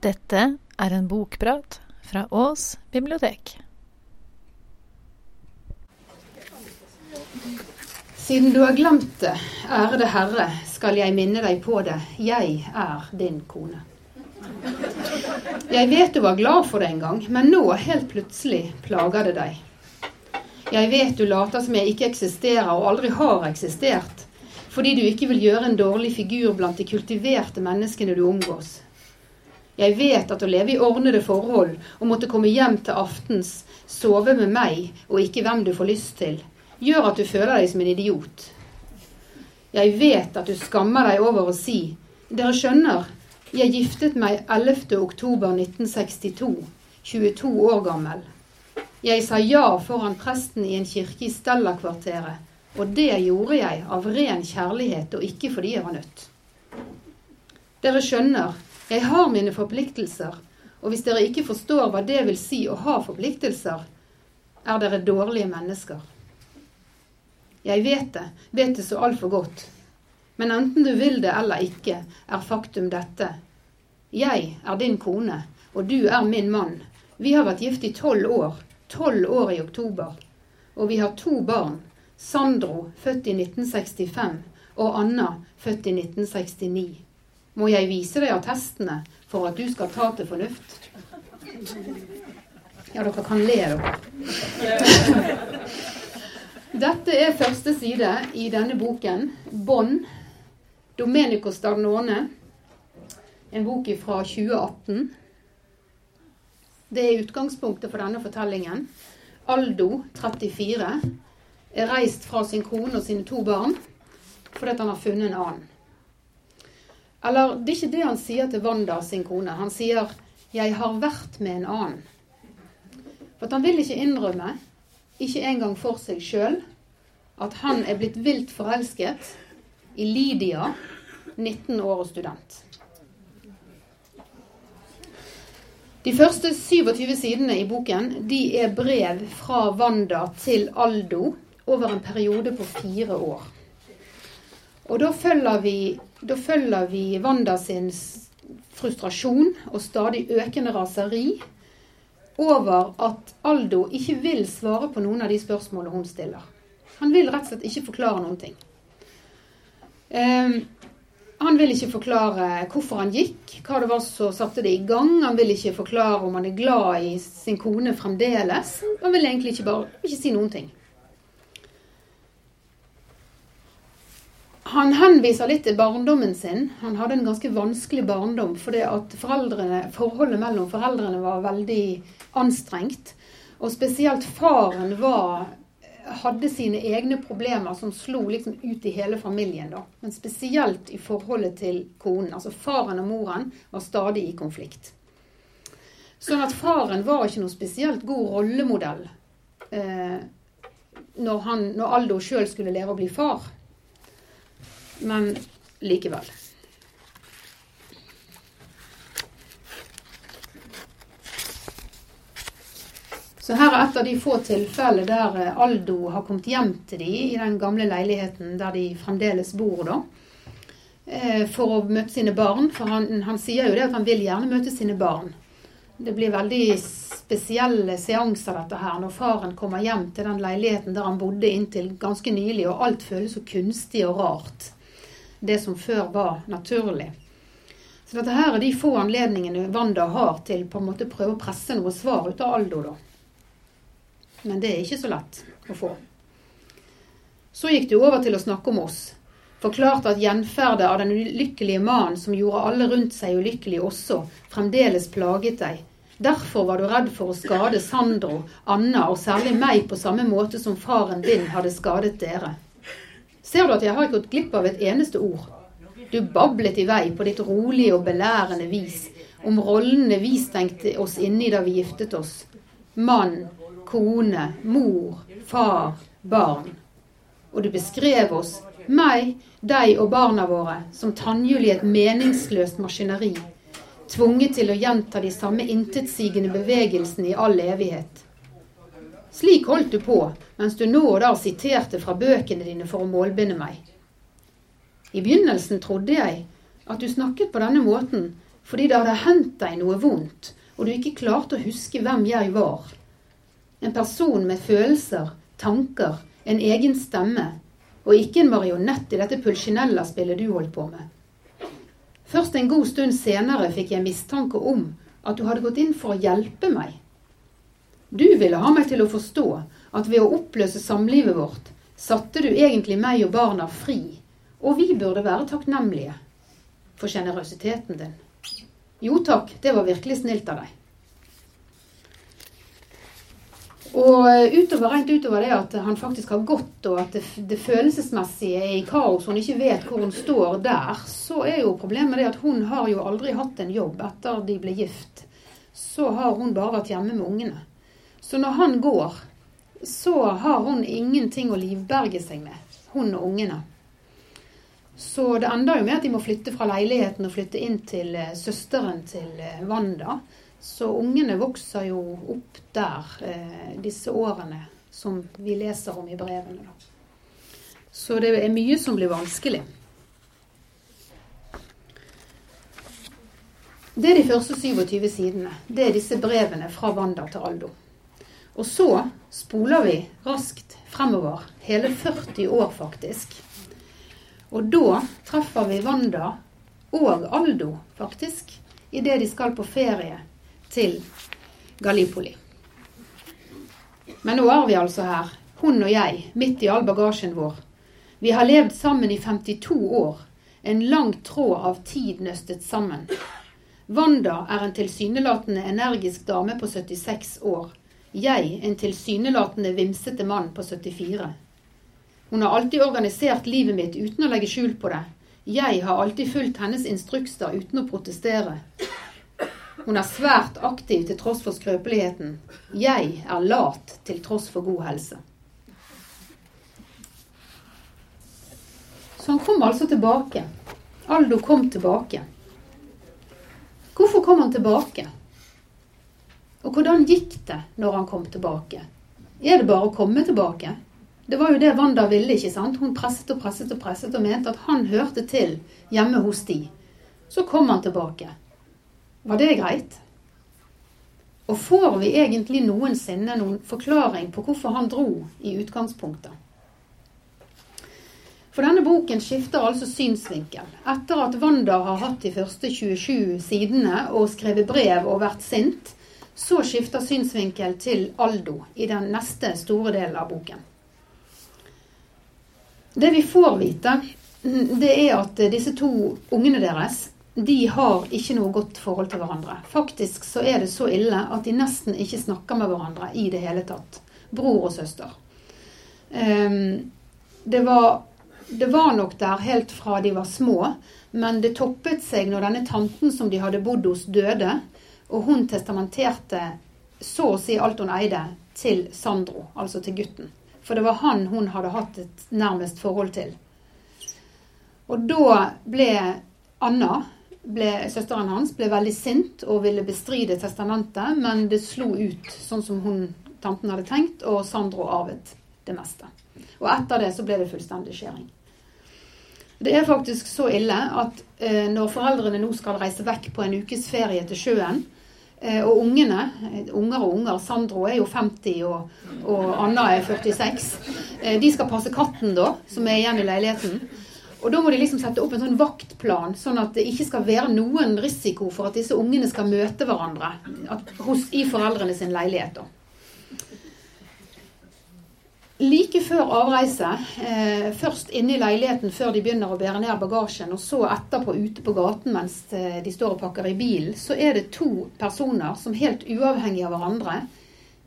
Dette er en bokprat fra Ås bibliotek. Siden du har glemt det, ærede Herre, skal jeg minne deg på det. Jeg er din kone. Jeg vet du var glad for det en gang, men nå, helt plutselig, plager det deg. Jeg vet du later som jeg ikke eksisterer og aldri har eksistert, fordi du ikke vil gjøre en dårlig figur blant de kultiverte menneskene du omgås. Jeg vet at å leve i ordnede forhold og måtte komme hjem til aftens, sove med meg og ikke hvem du får lyst til, gjør at du føler deg som en idiot. Jeg vet at du skammer deg over å si Dere skjønner, jeg giftet meg 11. oktober 1962, 22 år gammel. Jeg sa ja foran presten i en kirke i Stella-kvarteret, og det gjorde jeg av ren kjærlighet og ikke fordi jeg var nødt. Dere skjønner, jeg har mine forpliktelser, og hvis dere ikke forstår hva det vil si å ha forpliktelser, er dere dårlige mennesker. Jeg vet det, vet det så altfor godt. Men enten du vil det eller ikke, er faktum dette. Jeg er din kone, og du er min mann. Vi har vært gift i tolv år. Tolv år i oktober. Og vi har to barn. Sandro, født i 1965, og Anna, født i 1969. Må jeg vise deg attestene for at du skal ta til fornuft? Ja, dere kan le, dere. Dette er første side i denne boken, 'Bånd', Domenico Stagnone. En bok fra 2018. Det er utgangspunktet for denne fortellingen. Aldo, 34, er reist fra sin kone og sine to barn fordi han har funnet en annen. Eller det er ikke det han sier til Wanda, sin kone. Han sier 'jeg har vært med en annen'. For han vil ikke innrømme ikke engang for seg sjøl, at han er blitt vilt forelsket i Lydia, 19 år og student. De første 27 sidene i boken de er brev fra Wanda til Aldo over en periode på fire år. Og da følger vi, da følger vi Wanda sin frustrasjon og stadig økende raseri over at Aldo ikke vil svare på noen av de spørsmålene hun stiller. Han vil rett og slett ikke forklare noen ting. Um, han vil ikke forklare hvorfor han gikk, hva det var som satte det i gang. Han vil ikke forklare om han er glad i sin kone fremdeles. Han vil egentlig ikke bare ikke si noen ting. Han henviser litt til barndommen sin. Han hadde en ganske vanskelig barndom fordi at forholdet mellom foreldrene var veldig anstrengt. Og spesielt faren var, hadde sine egne problemer som slo liksom ut i hele familien. da. Men spesielt i forholdet til konen. Altså faren og moren var stadig i konflikt. Sånn at faren var ikke noe spesielt god rollemodell eh, når, han, når Aldo sjøl skulle lære å bli far. Men likevel. Så her er et av de få tilfellene der eh, Aldo har kommet hjem til de i den gamle leiligheten der de fremdeles bor, da. Eh, for å møte sine barn. For han, han sier jo det at han vil gjerne møte sine barn. Det blir veldig spesielle seanser dette her, når faren kommer hjem til den leiligheten der han bodde inntil ganske nylig, og alt føles så kunstig og rart. Det som før var naturlig. Så dette her er de få anledningene Wanda har til på en måte prøve å presse noe svar ut av Aldo, da men det er ikke så lett å få. Så gikk du over til å snakke om oss. Forklarte at gjenferdet av den ulykkelige mannen som gjorde alle rundt seg ulykkelige også, fremdeles plaget deg. Derfor var du redd for å skade Sandro, Anna og særlig meg på samme måte som faren din hadde skadet dere. Ser du at jeg har ikke gått glipp av et eneste ord? Du bablet i vei på ditt rolige og belærende vis om rollene vi stengte oss inne i da vi giftet oss. Mann, kone, mor, far, barn. Og du beskrev oss, meg, deg og barna våre, som tannhjul i et meningsløst maskineri, tvunget til å gjenta de samme intetsigende bevegelsene i all evighet. Slik holdt du på, mens du nå og da siterte fra bøkene dine for å målbinde meg. I begynnelsen trodde jeg at du snakket på denne måten fordi det hadde hendt deg noe vondt, og du ikke klarte å huske hvem jeg var. En person med følelser, tanker, en egen stemme, og ikke en marionett i dette pulsjonella-spillet du holdt på med. Først en god stund senere fikk jeg mistanke om at du hadde gått inn for å hjelpe meg. Du ville ha meg til å forstå at ved å oppløse samlivet vårt, satte du egentlig meg og barna fri, og vi burde være takknemlige for sjenerøsiteten din. Jo takk, det var virkelig snilt av deg. Og eh, utover, rent utover det at han faktisk har gått, og at det, det følelsesmessige er i kaos, hun ikke vet hvor hun står der, så er jo problemet det at hun har jo aldri hatt en jobb etter de ble gift. Så har hun bare vært hjemme med ungene. Så når han går, så har hun ingenting å livberge seg med, hun og ungene. Så det ender jo med at de må flytte fra leiligheten og flytte inn til eh, søsteren til eh, Wanda. Så ungene vokser jo opp der eh, disse årene som vi leser om i brevene. Da. Så det er mye som blir vanskelig. Det er de første 27 sidene. Det er disse brevene fra Wanda til Aldo. Og så spoler vi raskt fremover, hele 40 år faktisk. Og da treffer vi Wanda og Aldo, faktisk, idet de skal på ferie til Gallipoli. Men nå er vi altså her, hun og jeg, midt i all bagasjen vår. Vi har levd sammen i 52 år. En lang tråd av tid nøstet sammen. Wanda er en tilsynelatende energisk dame på 76 år jeg, en tilsynelatende vimsete mann på 74. Hun har alltid organisert livet mitt uten å legge skjul på det. Jeg har alltid fulgt hennes instrukser uten å protestere. Hun er svært aktiv til tross for skrøpeligheten. Jeg er lat til tross for god helse. Så han kom altså tilbake. Aldo kom tilbake. Hvorfor kom han tilbake? Og hvordan gikk det når han kom tilbake? Er det bare å komme tilbake? Det var jo det Wanda ville, ikke sant? Hun presset og presset og presset og mente at han hørte til hjemme hos de. Så kom han tilbake. Var det greit? Og får vi egentlig noensinne noen forklaring på hvorfor han dro i utgangspunktet? For denne boken skifter altså synsvinkel. Etter at Wanda har hatt de første 27 sidene og skrevet brev og vært sint, så skifter synsvinkel til Aldo i den neste store delen av boken. Det vi får vite, det er at disse to ungene deres de har ikke noe godt forhold til hverandre. Faktisk så er det så ille at de nesten ikke snakker med hverandre i det hele tatt. Bror og søster. Um, det, var, det var nok der helt fra de var små, men det toppet seg når denne tanten som de hadde bodd hos, døde. Og hun testamenterte så å si alt hun eide til Sandro, altså til gutten. For det var han hun hadde hatt et nærmest forhold til. Og da ble Anna, ble, søsteren hans, ble veldig sint og ville bestride testamentet, men det slo ut sånn som hun, tanten hadde tenkt, og Sandro arvet det meste. Og etter det så ble det fullstendig skjæring. Det er faktisk så ille at eh, når foreldrene nå skal reise vekk på en ukes ferie til sjøen, og ungene, unger og unger, Sandro er jo 50 og, og Anna er 46, eh, de skal passe katten da, som er igjen i leiligheten. Og da må de liksom sette opp en sånn vaktplan, sånn at det ikke skal være noen risiko for at disse ungene skal møte hverandre at, hos, i foreldrene sin leilighet. da. Like før avreise, eh, først inne i leiligheten før de begynner å bære ned bagasjen, og så etterpå ute på gaten mens eh, de står og pakker i bilen, så er det to personer som helt uavhengig av hverandre,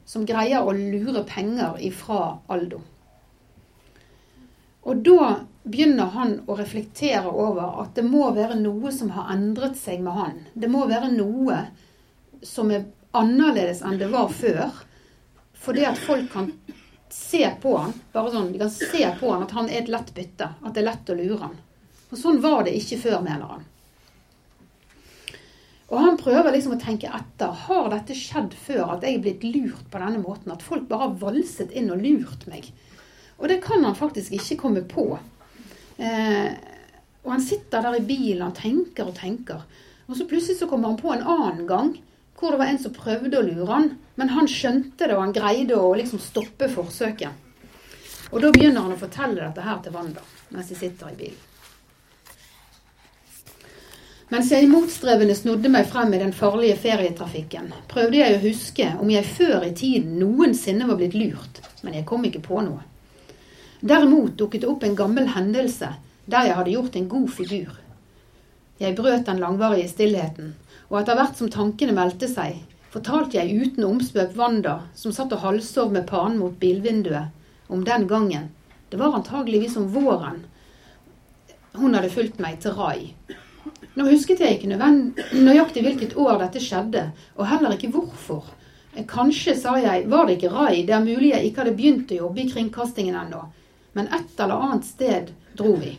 som greier å lure penger ifra Aldo. Og da begynner han å reflektere over at det må være noe som har endret seg med han. Det må være noe som er annerledes enn det var før. Fordi at folk kan se på han, bare sånn, de kan se på han at han er et lett bytte. At det er lett å lure han. Og sånn var det ikke før, mener han. Og han prøver liksom å tenke etter. Har dette skjedd før at jeg er blitt lurt på denne måten? At folk bare har valset inn og lurt meg? Og det kan han faktisk ikke komme på. Eh, Og han sitter der i bilen og tenker og tenker. Og så plutselig så kommer han på en annen gang hvor det var en som prøvde å lure han, men han skjønte det, og han greide å liksom stoppe forsøket. Og da begynner han å fortelle dette her til Wanda mens de sitter i bilen. Mens jeg motstrevende snodde meg frem i den farlige ferietrafikken, prøvde jeg å huske om jeg før i tiden noensinne var blitt lurt, men jeg kom ikke på noe. Derimot dukket det opp en gammel hendelse der jeg hadde gjort en god figur. Jeg brøt den langvarige stillheten, og etter hvert som tankene meldte seg, fortalte jeg uten omspøk Wanda, som satt og halvsov med panen mot bilvinduet, om den gangen. Det var antageligvis om våren. Hun hadde fulgt meg til Rai. Nå husket jeg ikke nøyaktig hvilket år dette skjedde, og heller ikke hvorfor. Kanskje, sa jeg, var det ikke Rai, det er mulig jeg ikke hadde begynt å jobbe i kringkastingen ennå, men et eller annet sted dro vi.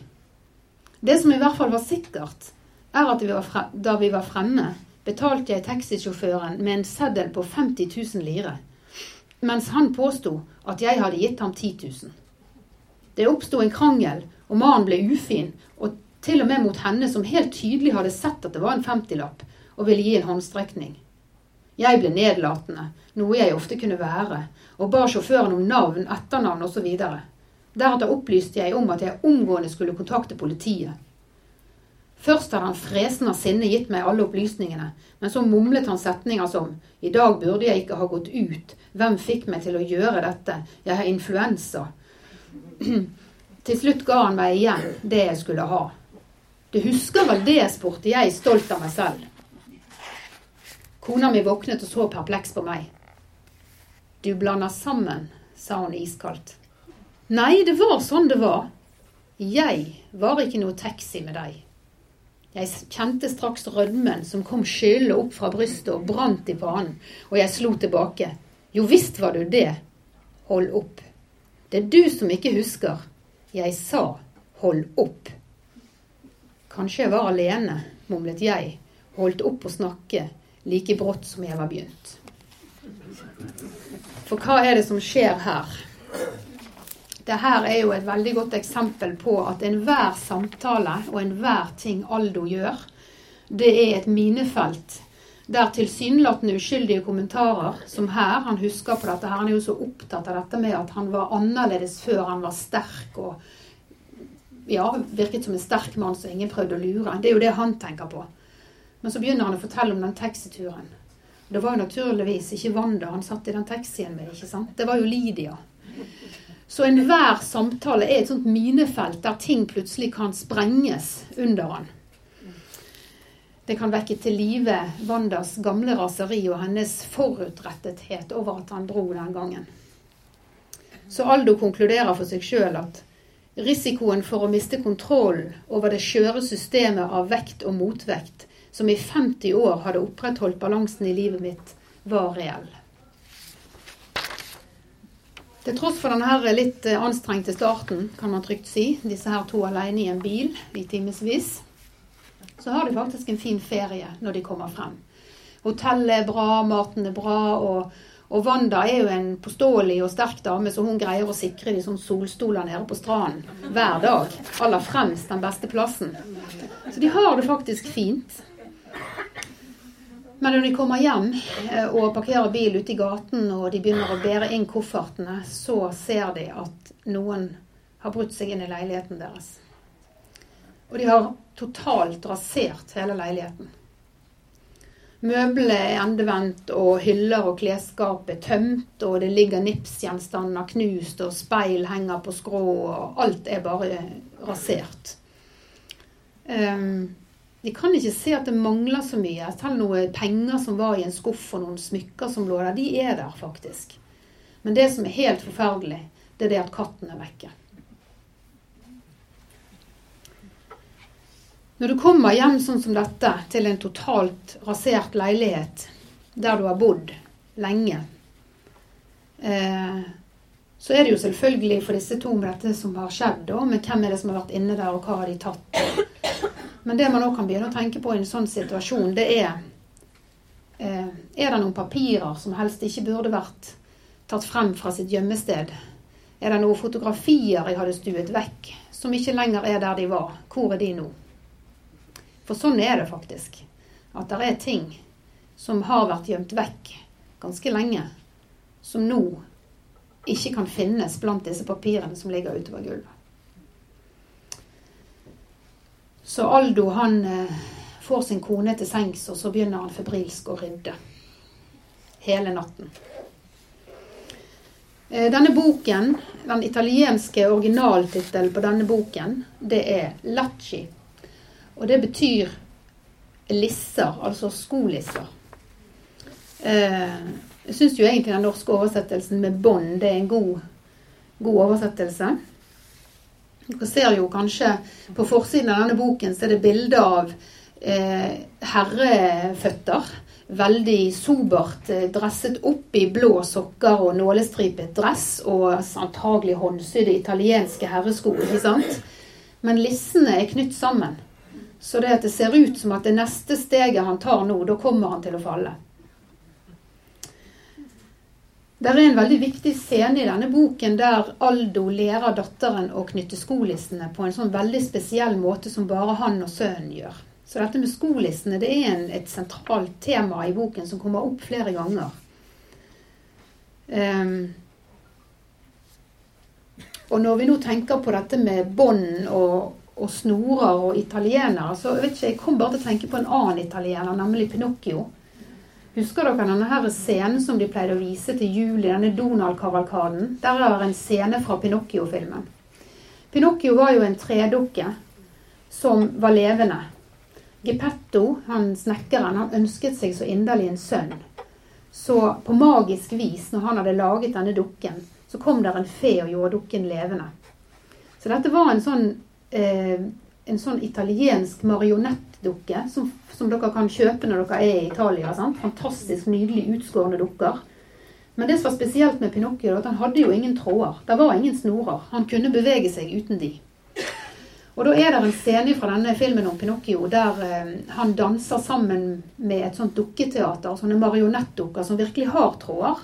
Det som i hvert fall var sikkert, er at vi frem, da vi var fremme, betalte jeg taxisjåføren med en seddel på 50 000 lire, mens han påsto at jeg hadde gitt ham 10 000. Det oppsto en krangel, og mannen ble ufin og til og med mot henne som helt tydelig hadde sett at det var en 50-lapp, og ville gi en håndstrekning. Jeg ble nedlatende, noe jeg ofte kunne være, og ba sjåføren om navn, etternavn osv. Deretter opplyste jeg om at jeg omgående skulle kontakte politiet. Først hadde han fresen av sinne gitt meg alle opplysningene, men så mumlet han setninger som I dag burde jeg ikke ha gått ut, hvem fikk meg til å gjøre dette, jeg har influensa. til slutt ga han meg igjen det jeg skulle ha. Du husker vel det, spurte jeg, stolt av meg selv. Kona mi våknet og så perpleks på meg. Du blander sammen, sa hun iskaldt. Nei, det var sånn det var. Jeg var ikke noe taxi med deg. Jeg kjente straks rødmen som kom skyllende opp fra brystet og brant i pannen, og jeg slo tilbake. Jo visst var du det. Hold opp. Det er du som ikke husker. Jeg sa hold opp. Kanskje jeg var alene, mumlet jeg, holdt opp å snakke like brått som jeg var begynt. For hva er det som skjer her? Dette er jo et veldig godt eksempel på at enhver samtale og enhver ting Aldo gjør, det er et minefelt der tilsynelatende uskyldige kommentarer, som her Han husker på dette, her, han er jo så opptatt av dette med at han var annerledes før han var sterk og ja, virket som en sterk mann som ingen prøvde å lure. Det er jo det han tenker på. Men så begynner han å fortelle om den taxituren. Det var jo naturligvis ikke Wanda han satt i den taxien med, ikke sant? Det var jo Lydia. Så enhver samtale er et sånt minefelt der ting plutselig kan sprenges under han. Det kan vekke til live Wandas gamle raseri og hennes forutrettethet over at han dro den gangen. Så Aldo konkluderer for seg sjøl at Risikoen for å miste kontroll over det skjøre systemet av vekt og motvekt, som i 50 år hadde opprettholdt balansen i livet mitt, var reell. Til tross for denne litt anstrengte starten, kan man trygt si, disse her to alene i en bil i timevis, så har de faktisk en fin ferie når de kommer frem. Hotellet er bra, maten er bra, og og Wanda er jo en påståelig og sterk dame, så hun greier å sikre de sånn solstoler nede på stranden hver dag. Aller fremst den beste plassen. Så de har det faktisk fint. Men når de kommer hjem eh, og parkerer bil ute i gaten, og de begynner å bære inn koffertene, så ser de at noen har brutt seg inn i leiligheten deres. Og de har totalt rasert hele leiligheten. Møblene er endevendt, og hyller og klesskap er tømt, og det ligger nipsgjenstander knust, og speil henger på skrå, og alt er bare rasert. Um, de kan ikke se at det mangler så mye. Selv noen penger som var i en skuff, og noen smykker som lå der, de er der faktisk. Men det som er helt forferdelig, det er det at katten er vekke. Når du kommer hjem sånn som dette, til en totalt rasert leilighet der du har bodd lenge, eh, så er det jo selvfølgelig for disse to med dette som har skjedd, da, med hvem er det som har vært inne der, og hva har de tatt. Men det man òg kan begynne å tenke på i en sånn situasjon, det er eh, Er det noen papirer som helst ikke burde vært tatt frem fra sitt gjemmested? Er det noen fotografier jeg hadde stuet vekk, som ikke lenger er der de var? Hvor er de nå? For sånn er det faktisk. At det er ting som har vært gjemt vekk ganske lenge, som nå ikke kan finnes blant disse papirene som ligger utover gulvet. Så Aldo han eh, får sin kone til sengs, og så begynner han febrilsk å rydde. Hele natten. Eh, denne boken, Den italienske originaltittelen på denne boken, det er Lacci. Og det betyr lisser, altså skolisser. Eh, jeg syns jo egentlig den norske oversettelsen med bånd, er en god, god oversettelse. Dere ser jo kanskje på forsiden av denne boken så er det bilde av eh, herreføtter. Veldig sobert eh, dresset opp i blå sokker og nålestripet dress og antagelig håndsydde italienske herresko. ikke sant? Men lissene er knytt sammen. Så det at det ser ut som at det neste steget han tar nå, da kommer han til å falle. Det er en veldig viktig scene i denne boken der Aldo lærer datteren å knytte skolissene på en sånn veldig spesiell måte som bare han og sønnen gjør. Så dette med skolissene det er en, et sentralt tema i boken som kommer opp flere ganger. Um, og når vi nå tenker på dette med bånd og, og, snorer og italienere, så vet ikke, jeg kom bare til å tenke på en annen italiener, nemlig Pinocchio. Husker dere denne scenen som de pleide å vise til jul i denne Donald-kavalkaden? Der er en scene fra Pinocchio-filmen. Pinocchio var jo en tredukke som var levende. Geppetto, han snekkeren, han ønsket seg så inderlig en sønn. Så på magisk vis, når han hadde laget denne dukken, så kom der en fe og gjorde dukken levende. Så dette var en sånn, eh, en sånn italiensk marionettdukke som som dere kan kjøpe når dere er i Italia. Sant? Fantastisk nydelig utskårne dukker. Men det som var spesielt med Pinocchio, at han hadde jo ingen tråder. Det var ingen snorer. Han kunne bevege seg uten de. Og da er det en scene fra denne filmen om Pinocchio der eh, han danser sammen med et sånt dukketeater, sånne marionettdukker som virkelig har tråder.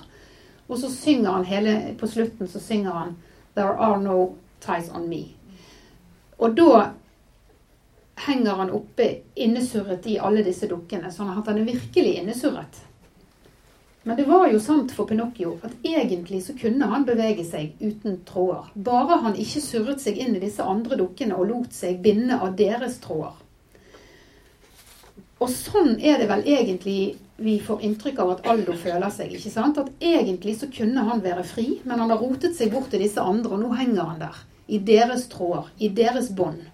Og så synger han hele På slutten så synger han 'There are no ties on me'. Og da henger han oppe innesurret i alle disse dukkene, sånn at han er virkelig innesurret. Men det var jo sant for Pinocchio at egentlig så kunne han bevege seg uten tråder. Bare han ikke surret seg inn i disse andre dukkene og lot seg binde av deres tråder. Og sånn er det vel egentlig vi får inntrykk av at Aldo føler seg. ikke sant? At egentlig så kunne han være fri, men han har rotet seg bort til disse andre, og nå henger han der. I deres tråder, i deres bånd.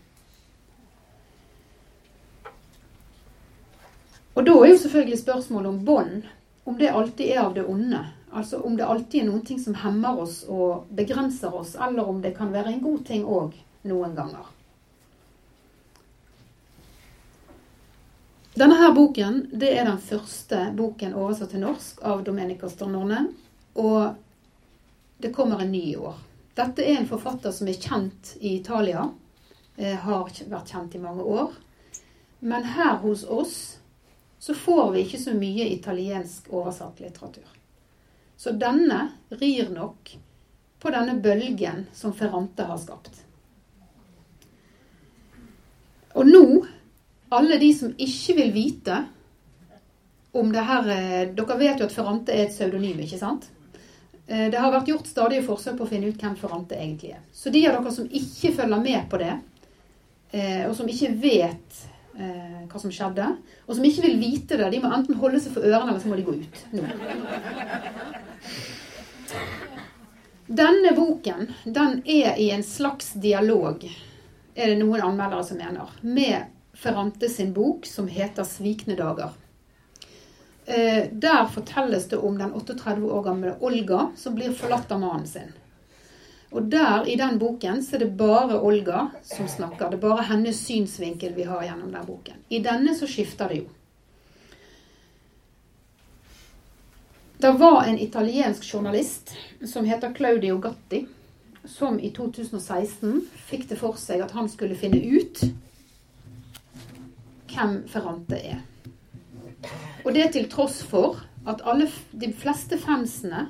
Og da er jo selvfølgelig spørsmålet om bånd, om det alltid er av det onde. Altså om det alltid er noen ting som hemmer oss og begrenser oss, eller om det kan være en god ting òg noen ganger. Denne her boken det er den første boken oversatt til norsk av Domenica Stornone. Og det kommer en ny i år. Dette er en forfatter som er kjent i Italia. Eh, har vært kjent i mange år. Men her hos oss så får vi ikke så mye italiensk oversatt litteratur. Så denne rir nok på denne bølgen som Ferrante har skapt. Og nå, alle de som ikke vil vite om det her eh, Dere vet jo at Ferrante er et pseudonym, ikke sant? Eh, det har vært gjort stadige forsøk på å finne ut hvem Ferrante egentlig er. Så de av dere som ikke følger med på det, eh, og som ikke vet eh, hva som skjedde. Og som ikke vil vite det, de må enten holde seg for ørene, eller så må de gå ut nå. Denne boken den er i en slags dialog, er det noen anmeldere som mener, med Ferrante sin bok som heter 'Svikne dager'. Eh, der fortelles det om den 38 år gamle Olga som blir forlatt av mannen sin. Og der, i den boken, så er det bare Olga som snakker. Det er bare hennes synsvinkel vi har gjennom den boken. I denne så skifter det jo. Det var en italiensk journalist som heter Claudio Gatti, som i 2016 fikk det for seg at han skulle finne ut hvem Ferrante er. Og det til tross for at alle, de fleste fansene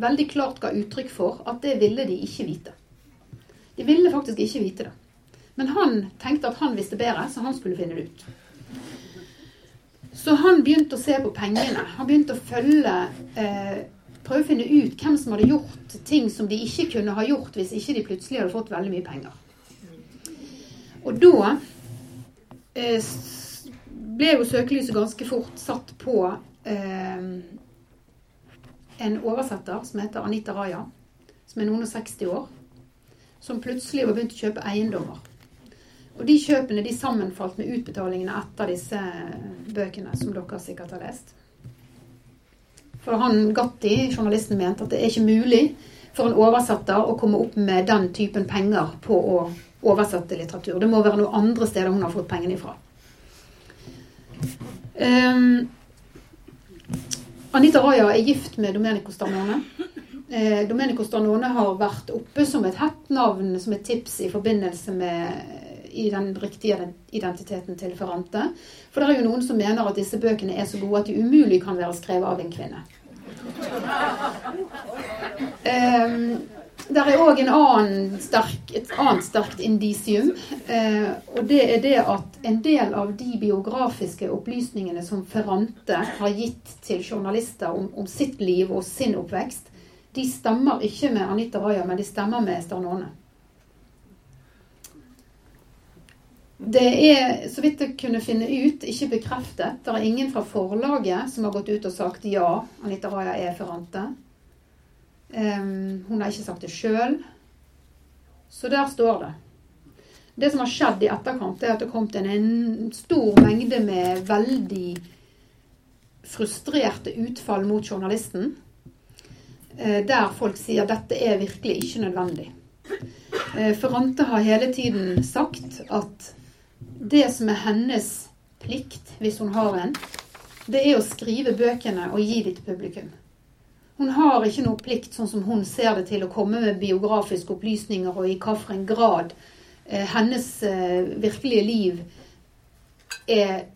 veldig klart ga uttrykk for at det ville de ikke vite. De ville faktisk ikke vite det. Men han tenkte at han visste bedre, så han skulle finne det ut. Så han begynte å se på pengene. Han begynte å følge eh, Prøve å finne ut hvem som hadde gjort ting som de ikke kunne ha gjort hvis ikke de plutselig hadde fått veldig mye penger. Og da eh, ble jo søkelyset ganske fort satt på eh, en oversetter som heter Anita Raja, som er noen og 60 år, som plutselig var begynt å kjøpe eiendommer. Og de kjøpene de sammenfalt med utbetalingene etter disse bøkene, som dere sikkert har lest. For han Gatti, journalisten, mente at det er ikke mulig for en oversetter å komme opp med den typen penger på å oversette litteratur. Det må være noen andre steder hun har fått pengene ifra. Um, Anita Raja er gift med Domenico Starnone. Eh, Domenico Starnone har vært oppe som et hett navn, som et tips i forbindelse med i den riktige identiteten til Ferrante. For det er jo noen som mener at disse bøkene er så gode at de umulig kan være skrevet av en kvinne. Um, det er òg et annet sterkt indisium. Eh, og det er det at en del av de biografiske opplysningene som Ferrante har gitt til journalister om, om sitt liv og sin oppvekst, de stemmer ikke med Anita Raja, men de stemmer med Starnone. Det er, så vidt jeg kunne finne ut, ikke bekreftet. Det er ingen fra forlaget som har gått ut og sagt ja, Anita Raja er Ferrante. Um, hun har ikke sagt det sjøl. Så der står det. Det som har skjedd i etterkant, er at det har kommet en stor mengde med veldig frustrerte utfall mot journalisten. Uh, der folk sier at dette er virkelig ikke nødvendig. Uh, Ferrante har hele tiden sagt at det som er hennes plikt, hvis hun har en, det er å skrive bøkene og gi dem til publikum. Hun har ikke noe plikt, sånn som hun ser det, til å komme med biografiske opplysninger og i hvilken grad eh, hennes eh, virkelige liv er,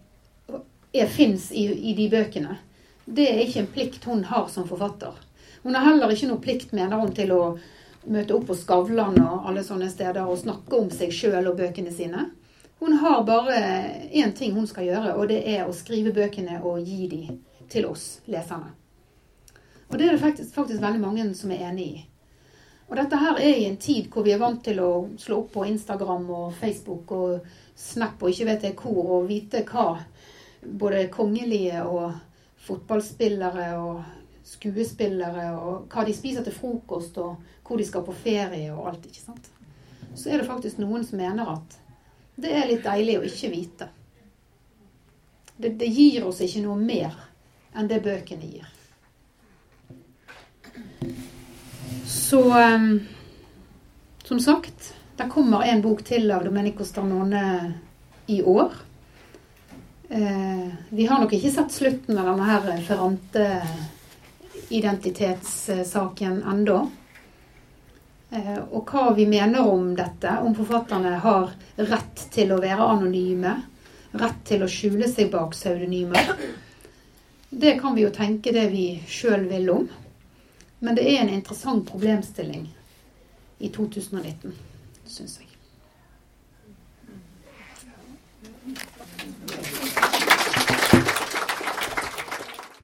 fins i, i, de bøkene. Det er ikke en plikt hun har som forfatter. Hun har heller ikke noe plikt, mener hun, til å møte opp på Skavlan og alle sånne steder og snakke om seg sjøl og bøkene sine. Hun har bare én ting hun skal gjøre, og det er å skrive bøkene og gi dem til oss leserne. Og det er det faktisk, faktisk veldig mange som er enig i. Og dette her er i en tid hvor vi er vant til å slå opp på Instagram og Facebook og Snap og ikke vet jeg hvor, og vite hva både kongelige og fotballspillere og skuespillere og hva de spiser til frokost og hvor de skal på ferie og alt, ikke sant. Så er det faktisk noen som mener at det er litt deilig å ikke vite. Det, det gir oss ikke noe mer enn det bøkene gir. Så um, som sagt, det kommer en bok til av Domenico Stanone i år. Eh, vi har nok ikke sett slutten av denne her Ferrante-identitetssaken ennå. Eh, og hva vi mener om dette, om forfatterne har rett til å være anonyme, rett til å skjule seg bak pseudonymer. Det kan vi jo tenke det vi sjøl vil om. Men det er en interessant problemstilling i 2019, syns jeg.